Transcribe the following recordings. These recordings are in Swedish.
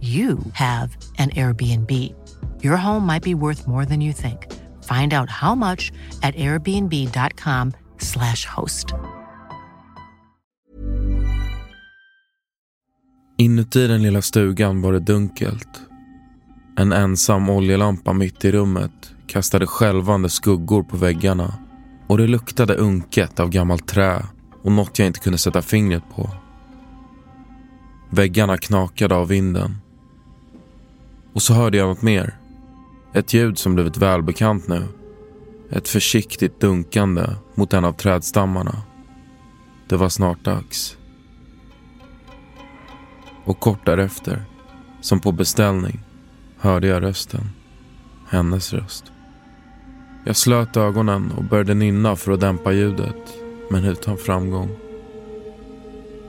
you have an Airbnb. Your home might be worth more than you think. Find out how much at airbnb.com/slash host. Inuti den lilla stugan var det dunkelt. En ensam oljelampa mitt i rummet kastade skälvande skuggor på väggarna och det luktade unket av gammalt trä och något jag inte kunde sätta fingret på. Väggarna knakade av vinden och så hörde jag något mer. Ett ljud som blivit välbekant nu. Ett försiktigt dunkande mot en av trädstammarna. Det var snart dags. Och kort därefter, som på beställning, hörde jag rösten. Hennes röst. Jag slöt ögonen och började nynna för att dämpa ljudet, men utan framgång.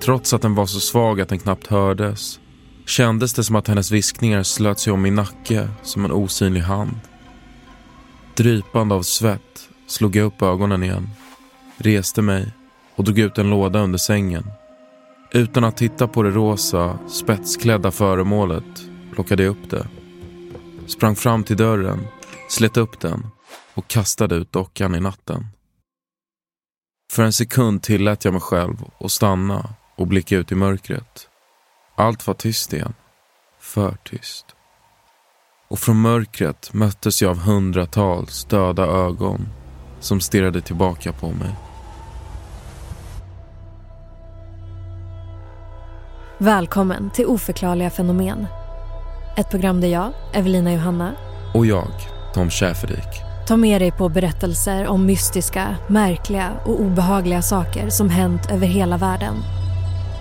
Trots att den var så svag att den knappt hördes kändes det som att hennes viskningar slöt sig om min nacke som en osynlig hand. Drypande av svett slog jag upp ögonen igen, reste mig och drog ut en låda under sängen. Utan att titta på det rosa, spetsklädda föremålet plockade jag upp det. Sprang fram till dörren, slet upp den och kastade ut dockan i natten. För en sekund tillät jag mig själv att stanna och blicka ut i mörkret. Allt var tyst igen. För tyst. Och från mörkret möttes jag av hundratals döda ögon som stirrade tillbaka på mig. Välkommen till Oförklarliga fenomen. Ett program där jag, Evelina Johanna Och jag, Tom Schäferdik. tar med dig på berättelser om mystiska, märkliga och obehagliga saker som hänt över hela världen.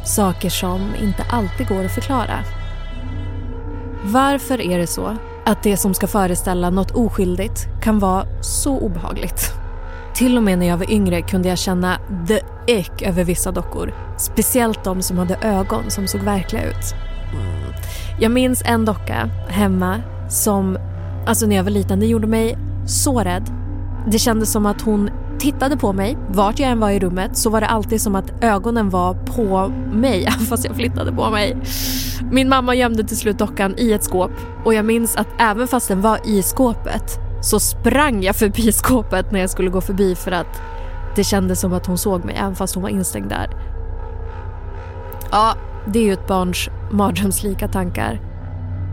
Saker som inte alltid går att förklara. Varför är det så att det som ska föreställa något oskyldigt kan vara så obehagligt? Till och med när jag var yngre kunde jag känna the ick över vissa dockor. Speciellt de som hade ögon som såg verkliga ut. Mm. Jag minns en docka hemma som, alltså när jag var liten, det gjorde mig så rädd. Det kändes som att hon tittade på mig. Vart jag än var i rummet så var det alltid som att ögonen var på mig fast jag flyttade på mig. Min mamma gömde till slut dockan i ett skåp och jag minns att även fast den var i skåpet så sprang jag förbi skåpet när jag skulle gå förbi för att det kändes som att hon såg mig även fast hon var instängd där. Ja, det är ju ett barns mardrömslika tankar.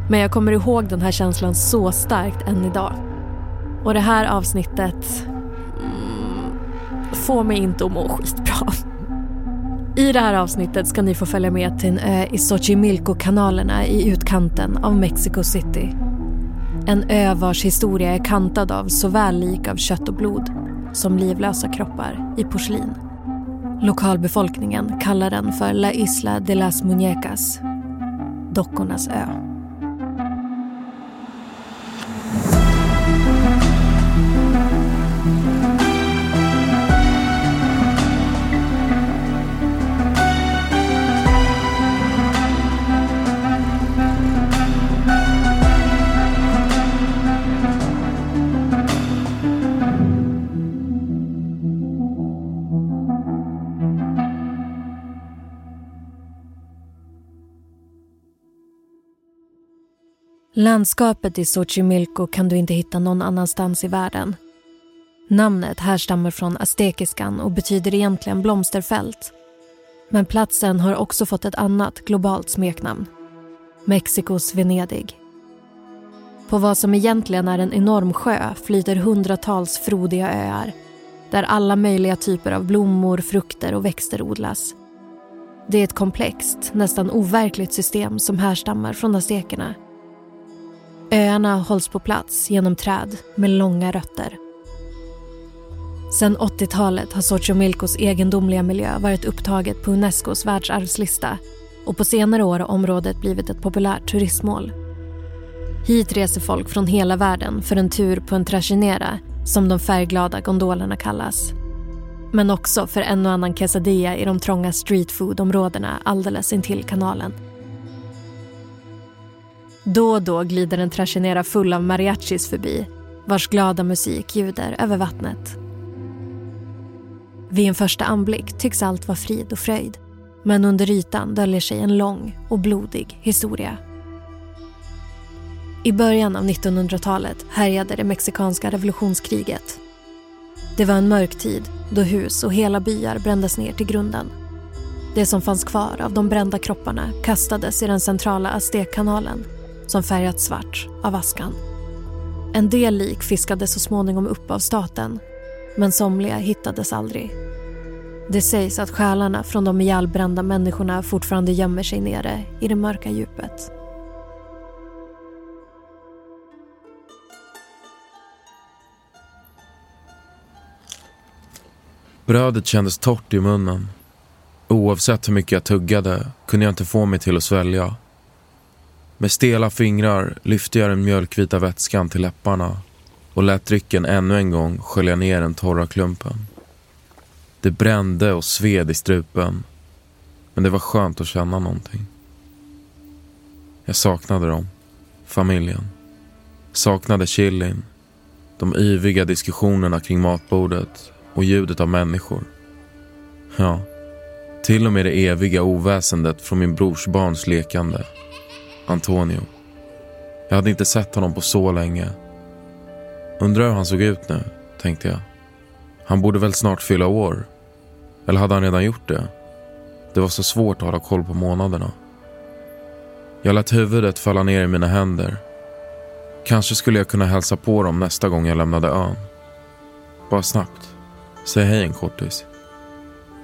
Men jag kommer ihåg den här känslan så starkt än idag. Och det här avsnittet Få mig inte att må skitbra. I det här avsnittet ska ni få följa med till en ö i Xochimilco-kanalerna i utkanten av Mexico City. En ö vars historia är kantad av såväl lik av kött och blod som livlösa kroppar i porslin. Lokalbefolkningen kallar den för La Isla de las Muñecas, Dockornas ö. Landskapet i Xochimilco kan du inte hitta någon annanstans i världen. Namnet härstammar från aztekiskan och betyder egentligen blomsterfält. Men platsen har också fått ett annat globalt smeknamn. Mexikos Venedig. På vad som egentligen är en enorm sjö flyter hundratals frodiga öar där alla möjliga typer av blommor, frukter och växter odlas. Det är ett komplext, nästan overkligt system som härstammar från aztekerna. Öarna hålls på plats genom träd med långa rötter. Sedan 80-talet har Xochimilcos egendomliga miljö varit upptaget på Unescos världsarvslista och på senare år har området blivit ett populärt turistmål. Hit reser folk från hela världen för en tur på en trachinera som de färgglada gondolerna kallas. Men också för en och annan quesadilla i de trånga streetfoodområdena alldeles intill kanalen. Då och då glider en trachinera full av mariachis förbi vars glada musik ljuder över vattnet. Vid en första anblick tycks allt vara frid och fröjd men under ytan döljer sig en lång och blodig historia. I början av 1900-talet härjade det mexikanska revolutionskriget. Det var en mörk tid då hus och hela byar brändes ner till grunden. Det som fanns kvar av de brända kropparna kastades i den centrala Aztekkanalen som färgats svart av askan. En del lik fiskades så småningom upp av staten men somliga hittades aldrig. Det sägs att själarna från de ihjälbrända människorna fortfarande gömmer sig nere i det mörka djupet. Brödet kändes torrt i munnen. Oavsett hur mycket jag tuggade kunde jag inte få mig till att svälja. Med stela fingrar lyfte jag den mjölkvita vätskan till läpparna och lät drycken ännu en gång skölja ner den torra klumpen. Det brände och sved i strupen, men det var skönt att känna någonting. Jag saknade dem, familjen. Saknade chilin, de yviga diskussionerna kring matbordet och ljudet av människor. Ja, till och med det eviga oväsendet från min brors barns lekande. Antonio. Jag hade inte sett honom på så länge. Undrar hur han såg ut nu, tänkte jag. Han borde väl snart fylla år. Eller hade han redan gjort det? Det var så svårt att hålla koll på månaderna. Jag lät huvudet falla ner i mina händer. Kanske skulle jag kunna hälsa på dem nästa gång jag lämnade ön. Bara snabbt. Säg hej en kortis.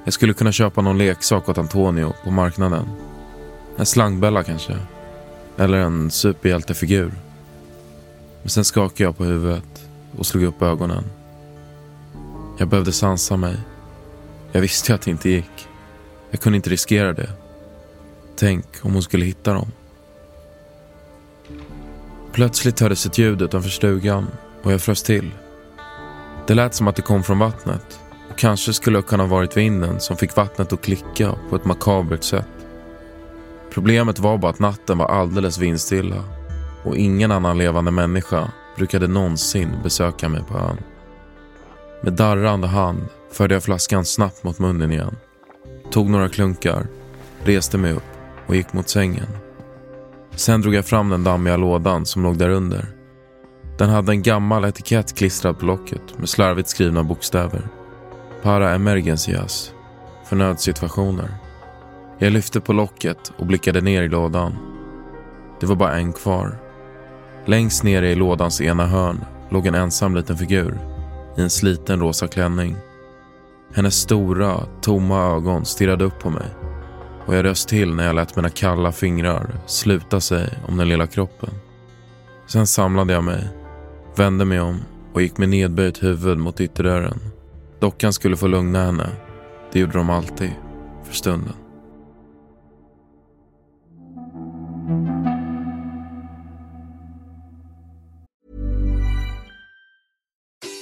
Jag skulle kunna köpa någon leksak åt Antonio på marknaden. En slangbella kanske. Eller en superhjältefigur. Men sen skakade jag på huvudet och slog upp ögonen. Jag behövde sansa mig. Jag visste att det inte gick. Jag kunde inte riskera det. Tänk om hon skulle hitta dem. Plötsligt hördes ett ljud utanför stugan och jag frös till. Det lät som att det kom från vattnet och kanske skulle det kunna varit vinden som fick vattnet att klicka på ett makabert sätt. Problemet var bara att natten var alldeles vindstilla och ingen annan levande människa brukade någonsin besöka mig på ön. Med darrande hand förde jag flaskan snabbt mot munnen igen. Tog några klunkar, reste mig upp och gick mot sängen. Sen drog jag fram den dammiga lådan som låg där under. Den hade en gammal etikett klistrad på locket med slarvigt skrivna bokstäver. Para emergencias. För nödsituationer. Jag lyfte på locket och blickade ner i lådan. Det var bara en kvar. Längst nere i lådans ena hörn låg en ensam liten figur i en sliten rosa klänning. Hennes stora, tomma ögon stirrade upp på mig och jag röst till när jag lät mina kalla fingrar sluta sig om den lilla kroppen. Sen samlade jag mig, vände mig om och gick med nedböjt huvud mot ytterdörren. Dockan skulle få lugna henne. Det gjorde de alltid, för stunden.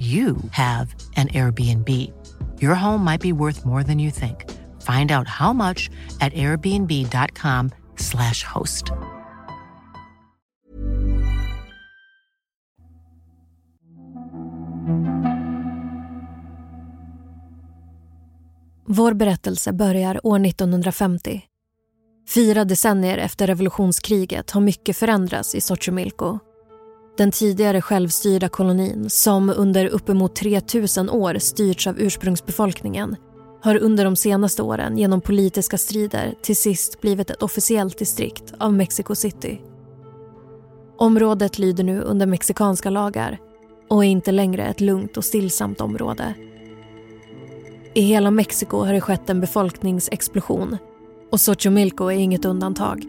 you have an Airbnb. Your home might be worth more than you think. Find out how much at airbnb.com/slash host. Vår berättelse börjar år 1950. Fyra decennier efter revolutionskriget har mycket förändrats i Xochimilco. Den tidigare självstyrda kolonin, som under uppemot 3000 år styrts av ursprungsbefolkningen har under de senaste åren genom politiska strider till sist blivit ett officiellt distrikt av Mexico City. Området lyder nu under mexikanska lagar och är inte längre ett lugnt och stillsamt område. I hela Mexiko har det skett en befolkningsexplosion och Xochimilco är inget undantag.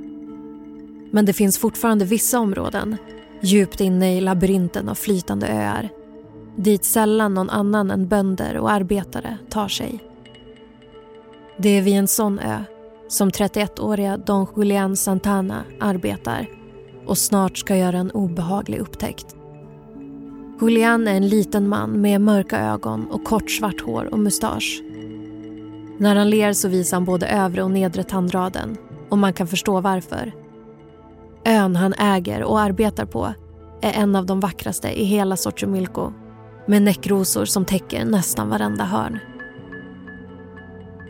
Men det finns fortfarande vissa områden djupt inne i labyrinten av flytande öar dit sällan någon annan än bönder och arbetare tar sig. Det är vid en sån ö som 31-åriga Don Julian Santana arbetar och snart ska göra en obehaglig upptäckt. Julian är en liten man med mörka ögon och kort svart hår och mustasch. När han ler så visar han både övre och nedre tandraden och man kan förstå varför. Ön han äger och arbetar på är en av de vackraste i hela Xochimilco med näckrosor som täcker nästan varenda hörn.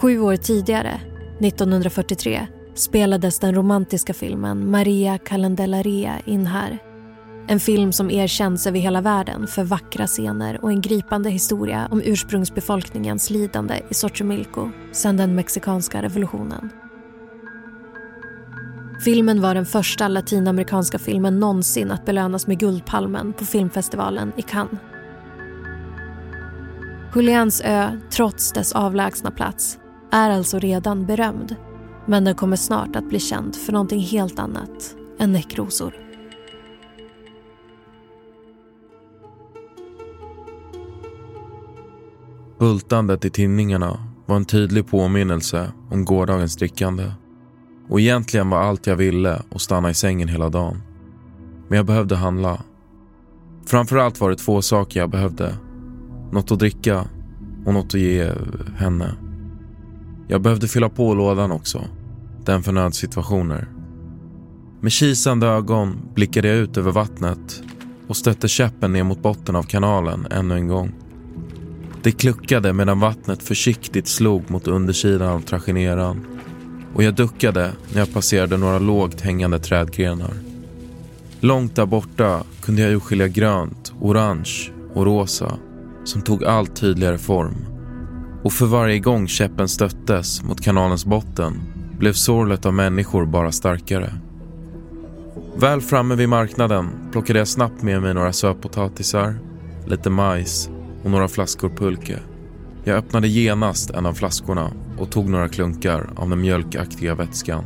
Sju år tidigare, 1943, spelades den romantiska filmen Maria Calendellaria in här. En film som erkänns över hela världen för vackra scener och en gripande historia om ursprungsbefolkningens lidande i Xochimilco sedan den mexikanska revolutionen. Filmen var den första latinamerikanska filmen någonsin att belönas med Guldpalmen på filmfestivalen i Cannes. Julians ö, trots dess avlägsna plats, är alltså redan berömd. Men den kommer snart att bli känd för någonting helt annat än näckrosor. Bultandet i tinningarna var en tydlig påminnelse om gårdagens drickande. Och egentligen var allt jag ville att stanna i sängen hela dagen. Men jag behövde handla. Framförallt var det två saker jag behövde. Något att dricka och något att ge henne. Jag behövde fylla på lådan också. Den för nödsituationer. Med kisande ögon blickade jag ut över vattnet och stötte käppen ner mot botten av kanalen ännu en gång. Det kluckade medan vattnet försiktigt slog mot undersidan av trajineran och jag duckade när jag passerade några lågt hängande trädgrenar. Långt där borta kunde jag urskilja grönt, orange och rosa som tog allt tydligare form. Och för varje gång käppen stöttes mot kanalens botten blev sorlet av människor bara starkare. Väl framme vid marknaden plockade jag snabbt med mig några sötpotatisar, lite majs och några flaskor pulke. Jag öppnade genast en av flaskorna och tog några klunkar av den mjölkaktiga vätskan.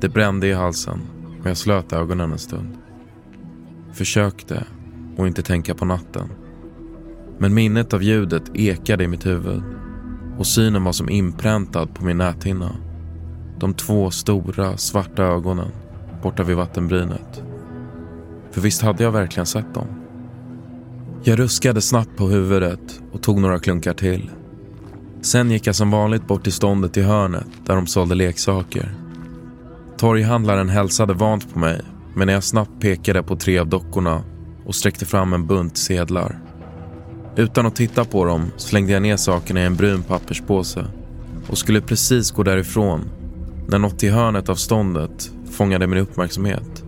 Det brände i halsen och jag slöt ögonen en stund. Försökte att inte tänka på natten. Men minnet av ljudet ekade i mitt huvud och synen var som inpräntad på min näthinna. De två stora svarta ögonen borta vid vattenbrynet. För visst hade jag verkligen sett dem? Jag ruskade snabbt på huvudet och tog några klunkar till. Sen gick jag som vanligt bort till ståndet i hörnet där de sålde leksaker. Torghandlaren hälsade vant på mig men när jag snabbt pekade på tre av dockorna och sträckte fram en bunt sedlar. Utan att titta på dem slängde jag ner sakerna i en brun papperspåse och skulle precis gå därifrån när något i hörnet av ståndet fångade min uppmärksamhet.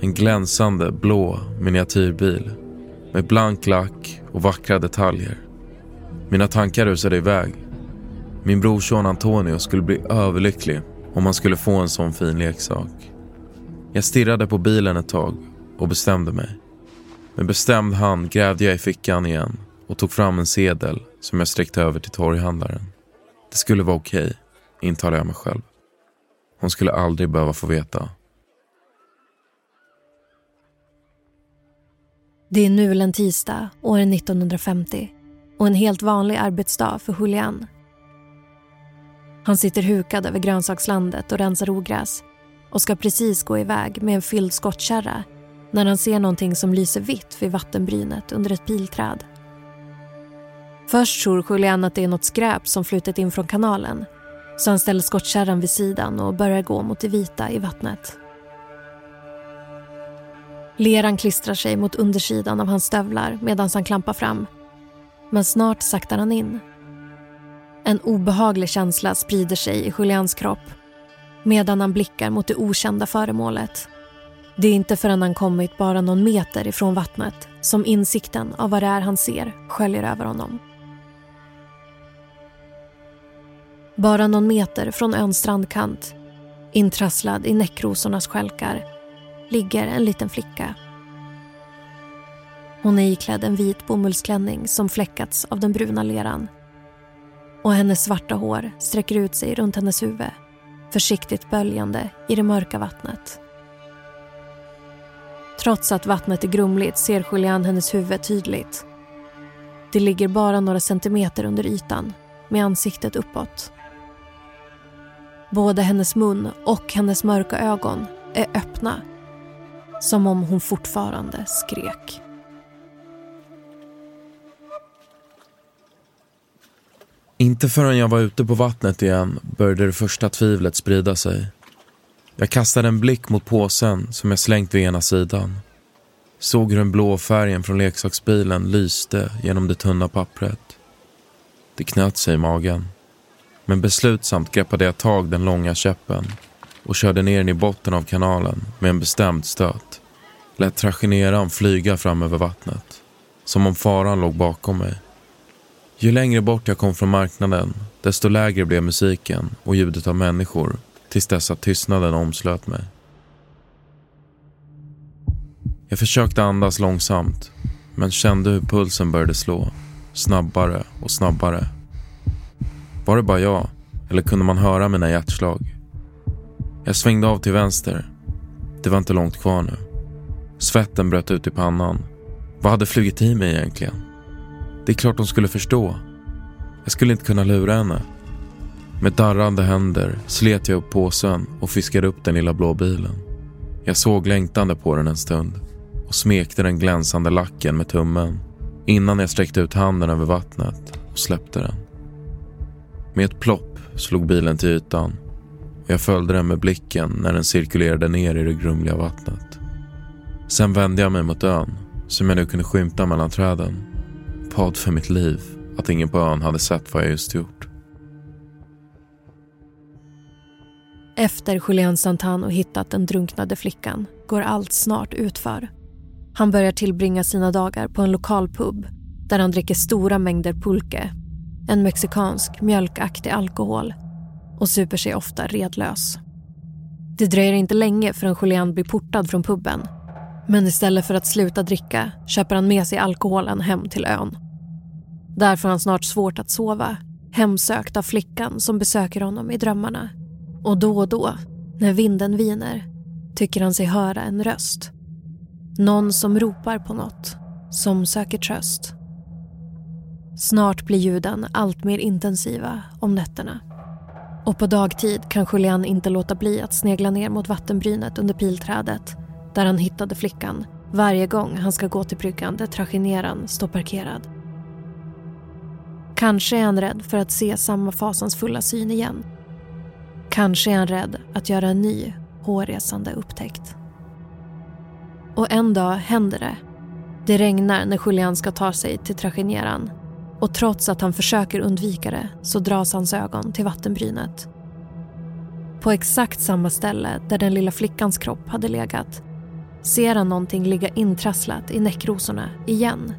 En glänsande blå miniatyrbil med blank lack och vackra detaljer. Mina tankar rusade iväg. Min brorson Antonio skulle bli överlycklig om han skulle få en sån fin leksak. Jag stirrade på bilen ett tag och bestämde mig. Med bestämd hand grävde jag i fickan igen och tog fram en sedel som jag sträckte över till torghandlaren. Det skulle vara okej, okay, intalade jag mig själv. Hon skulle aldrig behöva få veta. Det är nu en tisdag, år 1950 och en helt vanlig arbetsdag för Julian. Han sitter hukad över grönsakslandet och rensar ogräs och ska precis gå iväg med en fylld skottkärra när han ser någonting som lyser vitt vid vattenbrynet under ett pilträd. Först tror Julian att det är något skräp som flutit in från kanalen så han ställer skottkärran vid sidan och börjar gå mot det vita i vattnet. Leran klistrar sig mot undersidan av hans stövlar medan han klampar fram. Men snart saktar han in. En obehaglig känsla sprider sig i Julians kropp medan han blickar mot det okända föremålet. Det är inte förrän han kommit bara någon meter ifrån vattnet som insikten av vad det är han ser sköljer över honom. Bara någon meter från öns strandkant, intrasslad i näckrosornas skälkar, ligger en liten flicka. Hon är iklädd en vit bomullsklänning som fläckats av den bruna leran. Och hennes svarta hår sträcker ut sig runt hennes huvud försiktigt böljande i det mörka vattnet. Trots att vattnet är grumligt ser Julian hennes huvud tydligt. Det ligger bara några centimeter under ytan med ansiktet uppåt. Både hennes mun och hennes mörka ögon är öppna som om hon fortfarande skrek. Inte förrän jag var ute på vattnet igen började det första tvivlet sprida sig. Jag kastade en blick mot påsen som jag slängt vid ena sidan. Såg hur den blå färgen från leksaksbilen lyste genom det tunna pappret. Det knöt sig i magen. Men beslutsamt greppade jag tag den långa käppen och körde ner den i botten av kanalen med en bestämd stöt. Lät trajineran flyga fram över vattnet. Som om faran låg bakom mig. Ju längre bort jag kom från marknaden, desto lägre blev musiken och ljudet av människor tills dess att tystnaden omslöt mig. Jag försökte andas långsamt, men kände hur pulsen började slå. Snabbare och snabbare. Var det bara jag, eller kunde man höra mina hjärtslag? Jag svängde av till vänster. Det var inte långt kvar nu. Svetten bröt ut i pannan. Vad hade flugit i mig egentligen? Det är klart hon skulle förstå. Jag skulle inte kunna lura henne. Med darrande händer slet jag upp påsen och fiskade upp den lilla blå bilen. Jag såg längtande på den en stund och smekte den glänsande lacken med tummen innan jag sträckte ut handen över vattnet och släppte den. Med ett plopp slog bilen till ytan och jag följde den med blicken när den cirkulerade ner i det grumliga vattnet. Sen vände jag mig mot ön som jag nu kunde skymta mellan träden bad för mitt liv att ingen på ön hade sett vad jag just gjort. Efter Julian Santano hittat den drunknade flickan går allt snart utför. Han börjar tillbringa sina dagar på en lokal pub där han dricker stora mängder pulque, en mexikansk mjölkaktig alkohol och super sig ofta redlös. Det dröjer inte länge förrän Julian blir portad från puben. Men istället för att sluta dricka köper han med sig alkoholen hem till ön. Där får han snart svårt att sova, hemsökt av flickan som besöker honom i drömmarna. Och då och då, när vinden viner, tycker han sig höra en röst. Någon som ropar på något, som söker tröst. Snart blir ljuden allt mer intensiva om nätterna. Och på dagtid kan Julian inte låta bli att snegla ner mot vattenbrynet under pilträdet där han hittade flickan varje gång han ska gå till bryggan där trajineran står parkerad. Kanske är han rädd för att se samma fasansfulla syn igen. kanske är han rädd att göra en ny hårresande upptäckt. Och en dag händer det. Det regnar när Julian ska ta sig till tragedieran och trots att han försöker undvika det så dras hans ögon till vattenbrynet. På exakt samma ställe där den lilla flickans kropp hade legat ser han någonting ligga intrasslat i näckrosorna igen.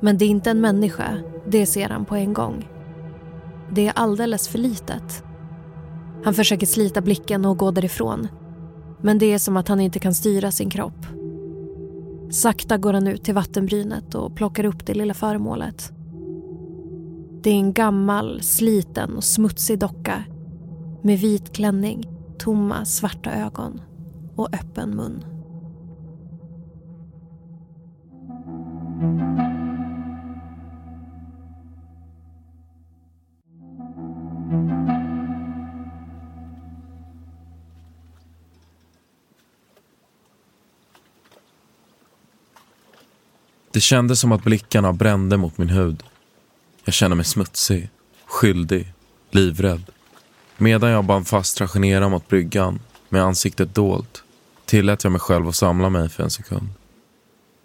Men det är inte en människa, det ser han på en gång. Det är alldeles för litet. Han försöker slita blicken och gå därifrån. Men det är som att han inte kan styra sin kropp. Sakta går han ut till vattenbrynet och plockar upp det lilla föremålet. Det är en gammal, sliten och smutsig docka med vit klänning, tomma svarta ögon och öppen mun. Det kändes som att blickarna brände mot min hud. Jag kände mig smutsig, skyldig, livrädd. Medan jag band fast tragedera mot bryggan med ansiktet dolt tillät jag mig själv att samla mig för en sekund.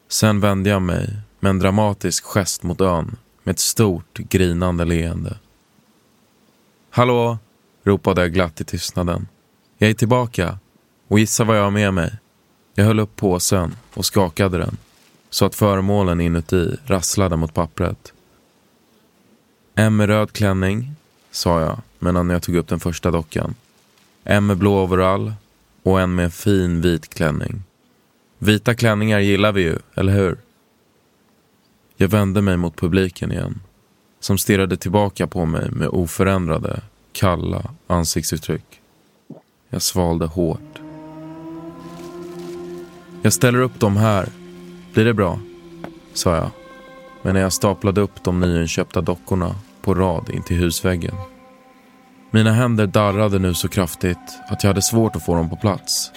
Sen vände jag mig med en dramatisk gest mot ön med ett stort grinande leende. Hallå, ropade jag glatt i tystnaden. Jag är tillbaka och gissa vad jag har med mig. Jag höll upp påsen och skakade den så att föremålen inuti rasslade mot pappret. En med röd klänning, sa jag medan jag tog upp den första dockan. En med blå overall och en med en fin vit klänning. Vita klänningar gillar vi ju, eller hur? Jag vände mig mot publiken igen, som stirrade tillbaka på mig med oförändrade, kalla ansiktsuttryck. Jag svalde hårt. Jag ställer upp dem här. Blir det bra? sa jag. Men när jag staplade upp de nyinköpta dockorna på rad in till husväggen. Mina händer darrade nu så kraftigt att jag hade svårt att få dem på plats.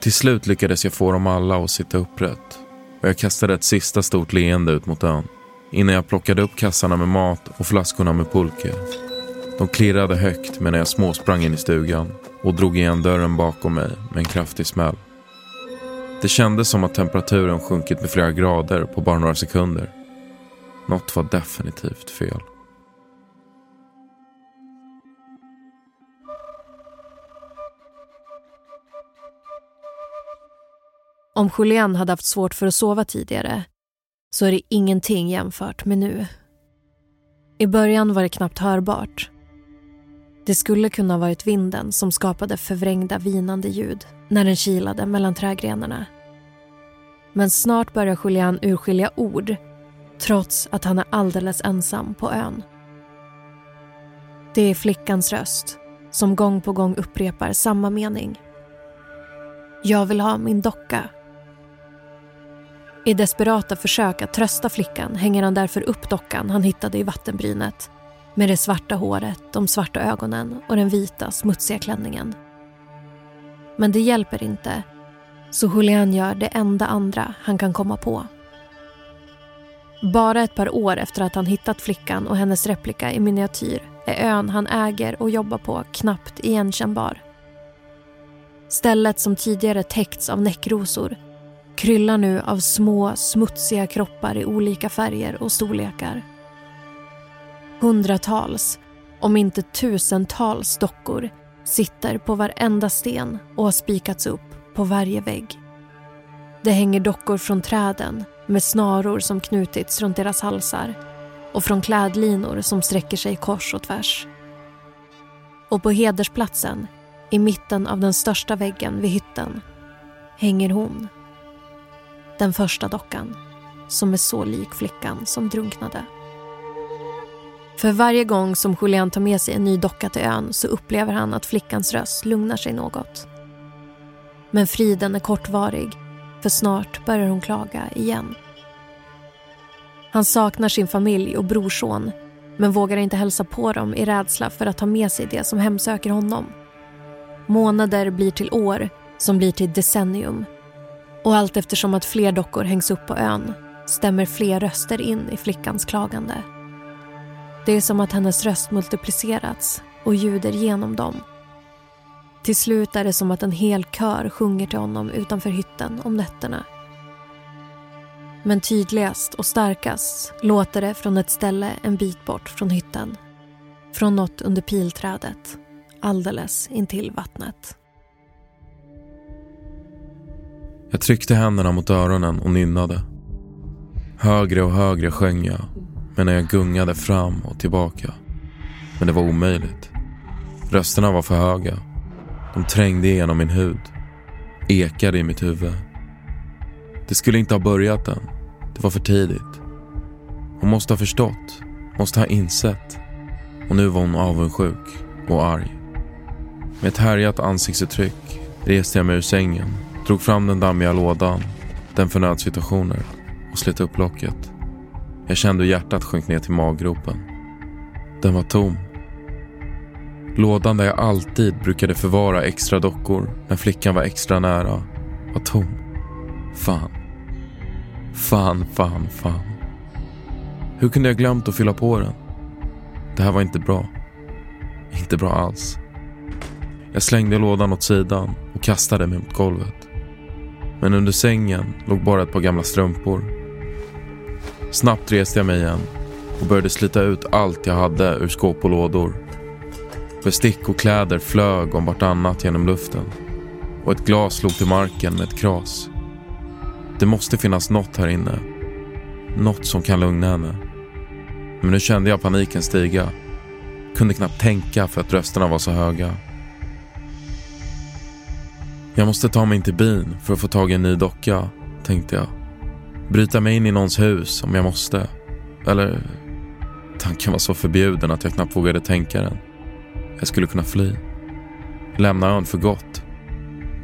Till slut lyckades jag få dem alla att sitta upprätt och jag kastade ett sista stort leende ut mot ön innan jag plockade upp kassarna med mat och flaskorna med pulke. De klirrade högt medan jag småsprang in i stugan och drog igen dörren bakom mig med en kraftig smäll. Det kändes som att temperaturen sjunkit med flera grader på bara några sekunder. Något var definitivt fel. Om Julian hade haft svårt för att sova tidigare så är det ingenting jämfört med nu. I början var det knappt hörbart. Det skulle kunna ha varit vinden som skapade förvrängda vinande ljud när den kilade mellan trädgrenarna. Men snart börjar Julian urskilja ord trots att han är alldeles ensam på ön. Det är flickans röst som gång på gång upprepar samma mening. Jag vill ha min docka. I desperata försök att trösta flickan hänger han därför upp dockan han hittade i vattenbrynet med det svarta håret, de svarta ögonen och den vita smutsiga klänningen. Men det hjälper inte, så Julian gör det enda andra han kan komma på. Bara ett par år efter att han hittat flickan och hennes replika i miniatyr är ön han äger och jobbar på knappt igenkännbar. Stället som tidigare täckts av näckrosor kryllar nu av små smutsiga kroppar i olika färger och storlekar. Hundratals, om inte tusentals dockor sitter på varenda sten och har spikats upp på varje vägg. Det hänger dockor från träden med snaror som knutits runt deras halsar och från klädlinor som sträcker sig kors och tvärs. Och på hedersplatsen, i mitten av den största väggen vid hytten, hänger hon. Den första dockan, som är så lik flickan som drunknade. För varje gång som Julian tar med sig en ny docka till ön så upplever han att flickans röst lugnar sig något. Men friden är kortvarig, för snart börjar hon klaga igen. Han saknar sin familj och brorson men vågar inte hälsa på dem i rädsla för att ta med sig det som hemsöker honom. Månader blir till år, som blir till decennium. Och allt eftersom att fler dockor hängs upp på ön stämmer fler röster in i flickans klagande. Det är som att hennes röst multiplicerats och ljuder genom dem. Till slut är det som att en hel kör sjunger till honom utanför hytten om nätterna. Men tydligast och starkast låter det från ett ställe en bit bort från hytten. Från något under pilträdet, alldeles intill vattnet. Jag tryckte händerna mot öronen och nynnade. Högre och högre sjöng jag medan jag gungade fram och tillbaka. Men det var omöjligt. Rösterna var för höga. De trängde igenom min hud. Ekade i mitt huvud. Det skulle inte ha börjat än. Det var för tidigt. Hon måste ha förstått. Måste ha insett. Och nu var hon avundsjuk och arg. Med ett härjat ansiktsuttryck reste jag mig ur sängen, drog fram den dammiga lådan, den för nödsituationer och slet upp locket. Jag kände hur hjärtat sjönk ner till maggropen. Den var tom. Lådan där jag alltid brukade förvara extra dockor när flickan var extra nära var tom. Fan. Fan, fan, fan. Hur kunde jag glömt att fylla på den? Det här var inte bra. Inte bra alls. Jag slängde lådan åt sidan och kastade mig mot golvet. Men under sängen låg bara ett par gamla strumpor. Snabbt reste jag mig igen och började slita ut allt jag hade ur skåp och lådor. Bestick och kläder flög om vartannat genom luften och ett glas slog till marken med ett kras. Det måste finnas något här inne. Något som kan lugna henne. Men nu kände jag paniken stiga. Kunde knappt tänka för att rösterna var så höga. Jag måste ta mig in till byn för att få tag i en ny docka, tänkte jag. Bryta mig in i någons hus om jag måste. Eller... Tanken var så förbjuden att jag knappt vågade tänka den. Jag skulle kunna fly. Lämna ön för gott.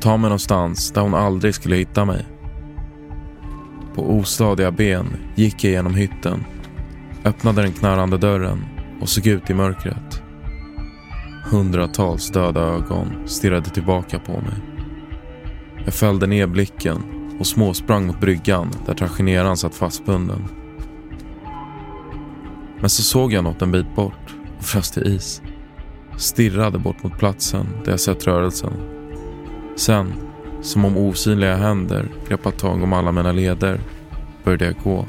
Ta mig någonstans där hon aldrig skulle hitta mig. På ostadiga ben gick jag genom hytten, öppnade den knarrande dörren och såg ut i mörkret. Hundratals döda ögon stirrade tillbaka på mig. Jag fällde ner blicken och småsprang mot bryggan där tragederan satt fastbunden. Men så såg jag något en bit bort och frös till is. Stirrade bort mot platsen där jag sett rörelsen. Sen, som om osynliga händer greppat tag om alla mina leder, började jag gå.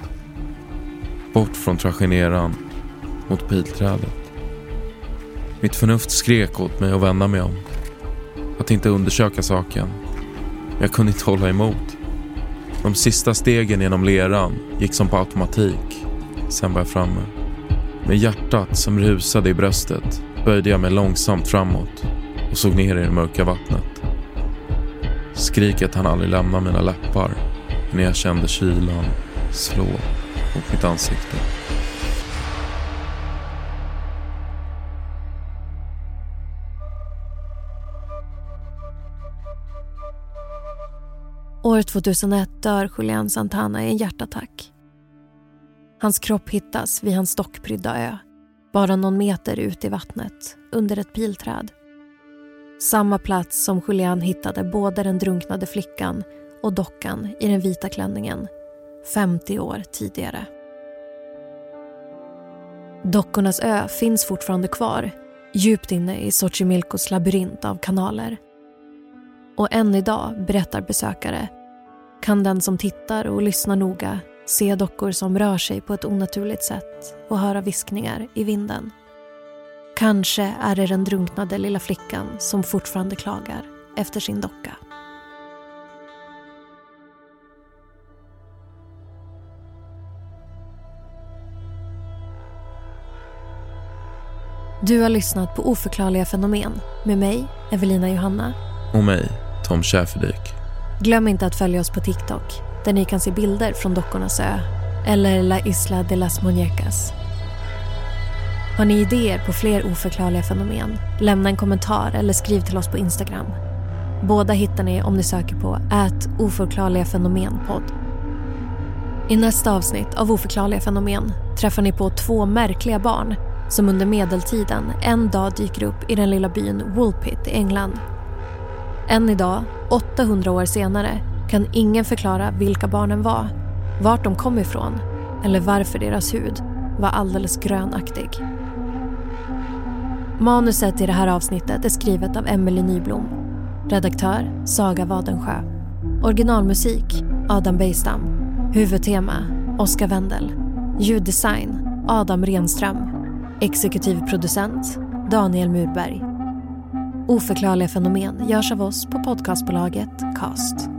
Bort från tragederan mot pilträdet. Mitt förnuft skrek åt mig att vända mig om. Att inte undersöka saken. Jag kunde inte hålla emot. De sista stegen genom leran gick som på automatik. Sen var jag framme. Med hjärtat som rusade i bröstet böjde jag mig långsamt framåt och såg ner i det mörka vattnet. Skriket hann aldrig lämna mina läppar när jag kände kylan slå mot mitt ansikte. År 2001 dör Julian Santana i en hjärtattack. Hans kropp hittas vid hans stockprydda ö, bara någon meter ut i vattnet, under ett pilträd. Samma plats som Julian hittade både den drunknade flickan och dockan i den vita klänningen 50 år tidigare. Dockornas ö finns fortfarande kvar djupt inne i Xochimilcos labyrint av kanaler. Och än idag, berättar besökare, kan den som tittar och lyssnar noga se dockor som rör sig på ett onaturligt sätt och höra viskningar i vinden. Kanske är det den drunknade lilla flickan som fortfarande klagar efter sin docka. Du har lyssnat på Oförklarliga fenomen med mig, Evelina Johanna. Och mig, Tom Schäferdik. Glöm inte att följa oss på TikTok där ni kan se bilder från dockornas ö eller La Isla de las Muñecas. Har ni idéer på fler oförklarliga fenomen? Lämna en kommentar eller skriv till oss på Instagram. Båda hittar ni om ni söker på ät oförklarliga fenomenpodd. I nästa avsnitt av Oförklarliga fenomen träffar ni på två märkliga barn som under medeltiden en dag dyker upp i den lilla byn Woolpit i England. Än idag, 800 år senare, kan ingen förklara vilka barnen var, vart de kom ifrån eller varför deras hud var alldeles grönaktig. Manuset i det här avsnittet är skrivet av Emelie Nyblom. Redaktör Saga Wadensjö. Originalmusik Adam Bejstam. Huvudtema Oskar Wendel. Ljuddesign Adam Renström. Exekutiv producent Daniel Murberg. Oförklarliga fenomen görs av oss på podcastbolaget Cast.